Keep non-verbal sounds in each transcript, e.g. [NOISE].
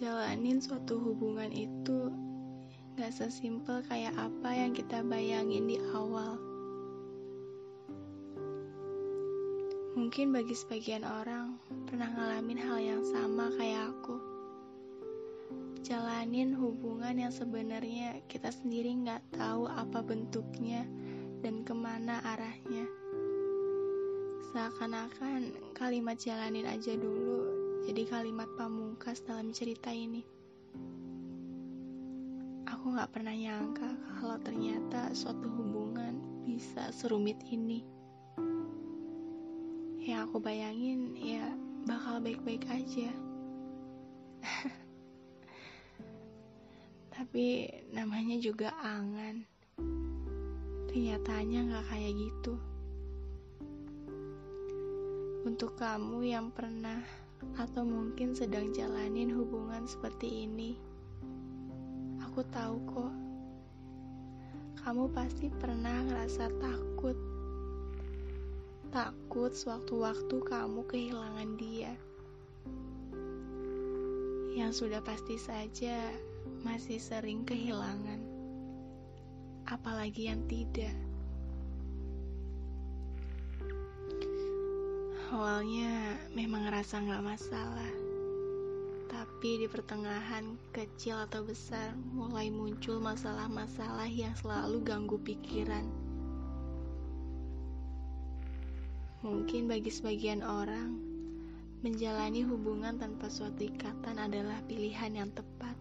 Ngejalanin suatu hubungan itu gak sesimpel kayak apa yang kita bayangin di awal. Mungkin bagi sebagian orang pernah ngalamin hal yang sama kayak aku. Jalanin hubungan yang sebenarnya kita sendiri gak tahu apa bentuknya dan ke mana arahnya. Seakan-akan kalimat jalanin aja dulu jadi kalimat pamungkas dalam cerita ini. Aku gak pernah nyangka kalau ternyata suatu hubungan bisa serumit ini. Yang aku bayangin ya bakal baik-baik aja. [LAUGHS] Tapi namanya juga angan. Kenyataannya gak kayak gitu. Untuk kamu yang pernah atau mungkin sedang jalanin hubungan seperti ini. Aku tahu kok, kamu pasti pernah ngerasa takut. Takut sewaktu-waktu kamu kehilangan dia. Yang sudah pasti saja masih sering kehilangan. Apalagi yang tidak. Awalnya memang ngerasa nggak masalah, tapi di pertengahan kecil atau besar mulai muncul masalah-masalah yang selalu ganggu pikiran. Mungkin bagi sebagian orang, menjalani hubungan tanpa suatu ikatan adalah pilihan yang tepat.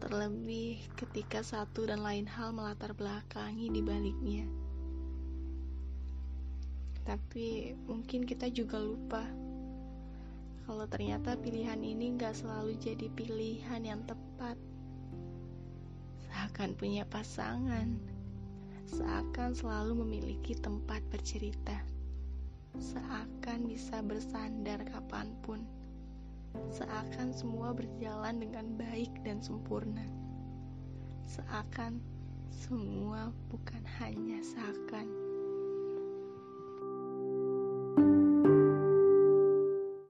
Terlebih ketika satu dan lain hal melatar belakangi di baliknya. Tapi mungkin kita juga lupa kalau ternyata pilihan ini gak selalu jadi pilihan yang tepat. Seakan punya pasangan, seakan selalu memiliki tempat bercerita, seakan bisa bersandar kapan pun, seakan semua berjalan dengan baik dan sempurna, seakan semua bukan hanya seakan.